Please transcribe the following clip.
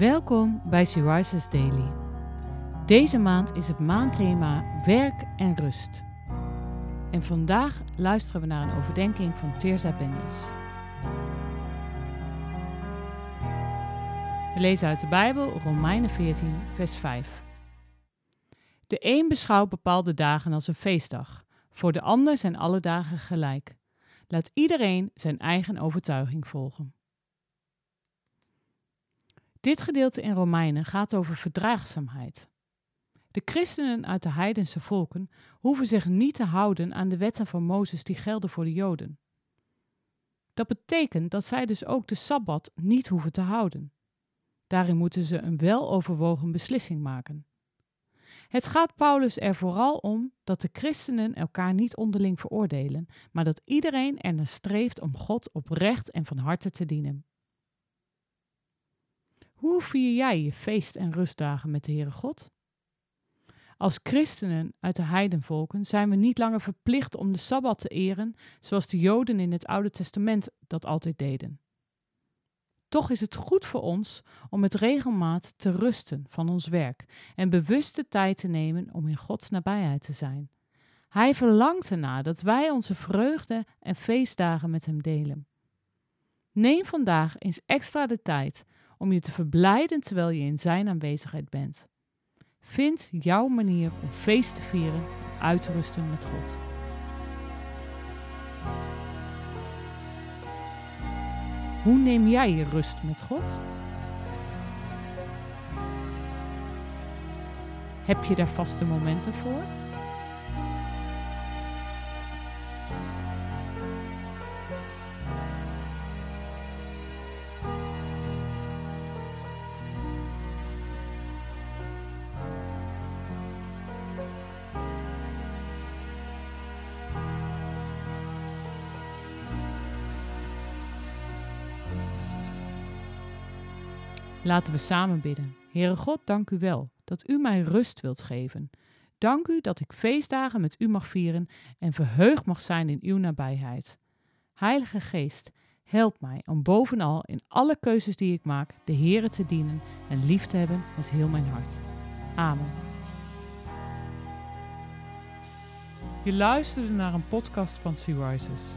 Welkom bij She Rises Daily. Deze maand is het maandthema werk en rust. En vandaag luisteren we naar een overdenking van Teerza Bendis. We lezen uit de Bijbel Romeinen 14, vers 5. De een beschouwt bepaalde dagen als een feestdag, voor de ander zijn alle dagen gelijk. Laat iedereen zijn eigen overtuiging volgen. Dit gedeelte in Romeinen gaat over verdraagzaamheid. De christenen uit de heidense volken hoeven zich niet te houden aan de wetten van Mozes die gelden voor de Joden. Dat betekent dat zij dus ook de sabbat niet hoeven te houden. Daarin moeten ze een weloverwogen beslissing maken. Het gaat Paulus er vooral om dat de christenen elkaar niet onderling veroordelen, maar dat iedereen ernaar streeft om God oprecht en van harte te dienen. Hoe vier jij je feest- en rustdagen met de Heere God? Als christenen uit de heidenvolken zijn we niet langer verplicht om de Sabbat te eren, zoals de Joden in het Oude Testament dat altijd deden. Toch is het goed voor ons om met regelmaat te rusten van ons werk en bewust de tijd te nemen om in Gods nabijheid te zijn. Hij verlangt ernaar dat wij onze vreugde en feestdagen met Hem delen. Neem vandaag eens extra de tijd om je te verblijden terwijl je in Zijn aanwezigheid bent. Vind jouw manier om feest te vieren en uit te rusten met God. Hoe neem jij je rust met God? Heb je daar vaste momenten voor? Laten we samen bidden. Heere God, dank u wel dat u mij rust wilt geven. Dank u dat ik feestdagen met u mag vieren en verheugd mag zijn in uw nabijheid. Heilige Geest, help mij om bovenal in alle keuzes die ik maak de Heere te dienen en lief te hebben met heel mijn hart. Amen. Je luisterde naar een podcast van Sea Rises.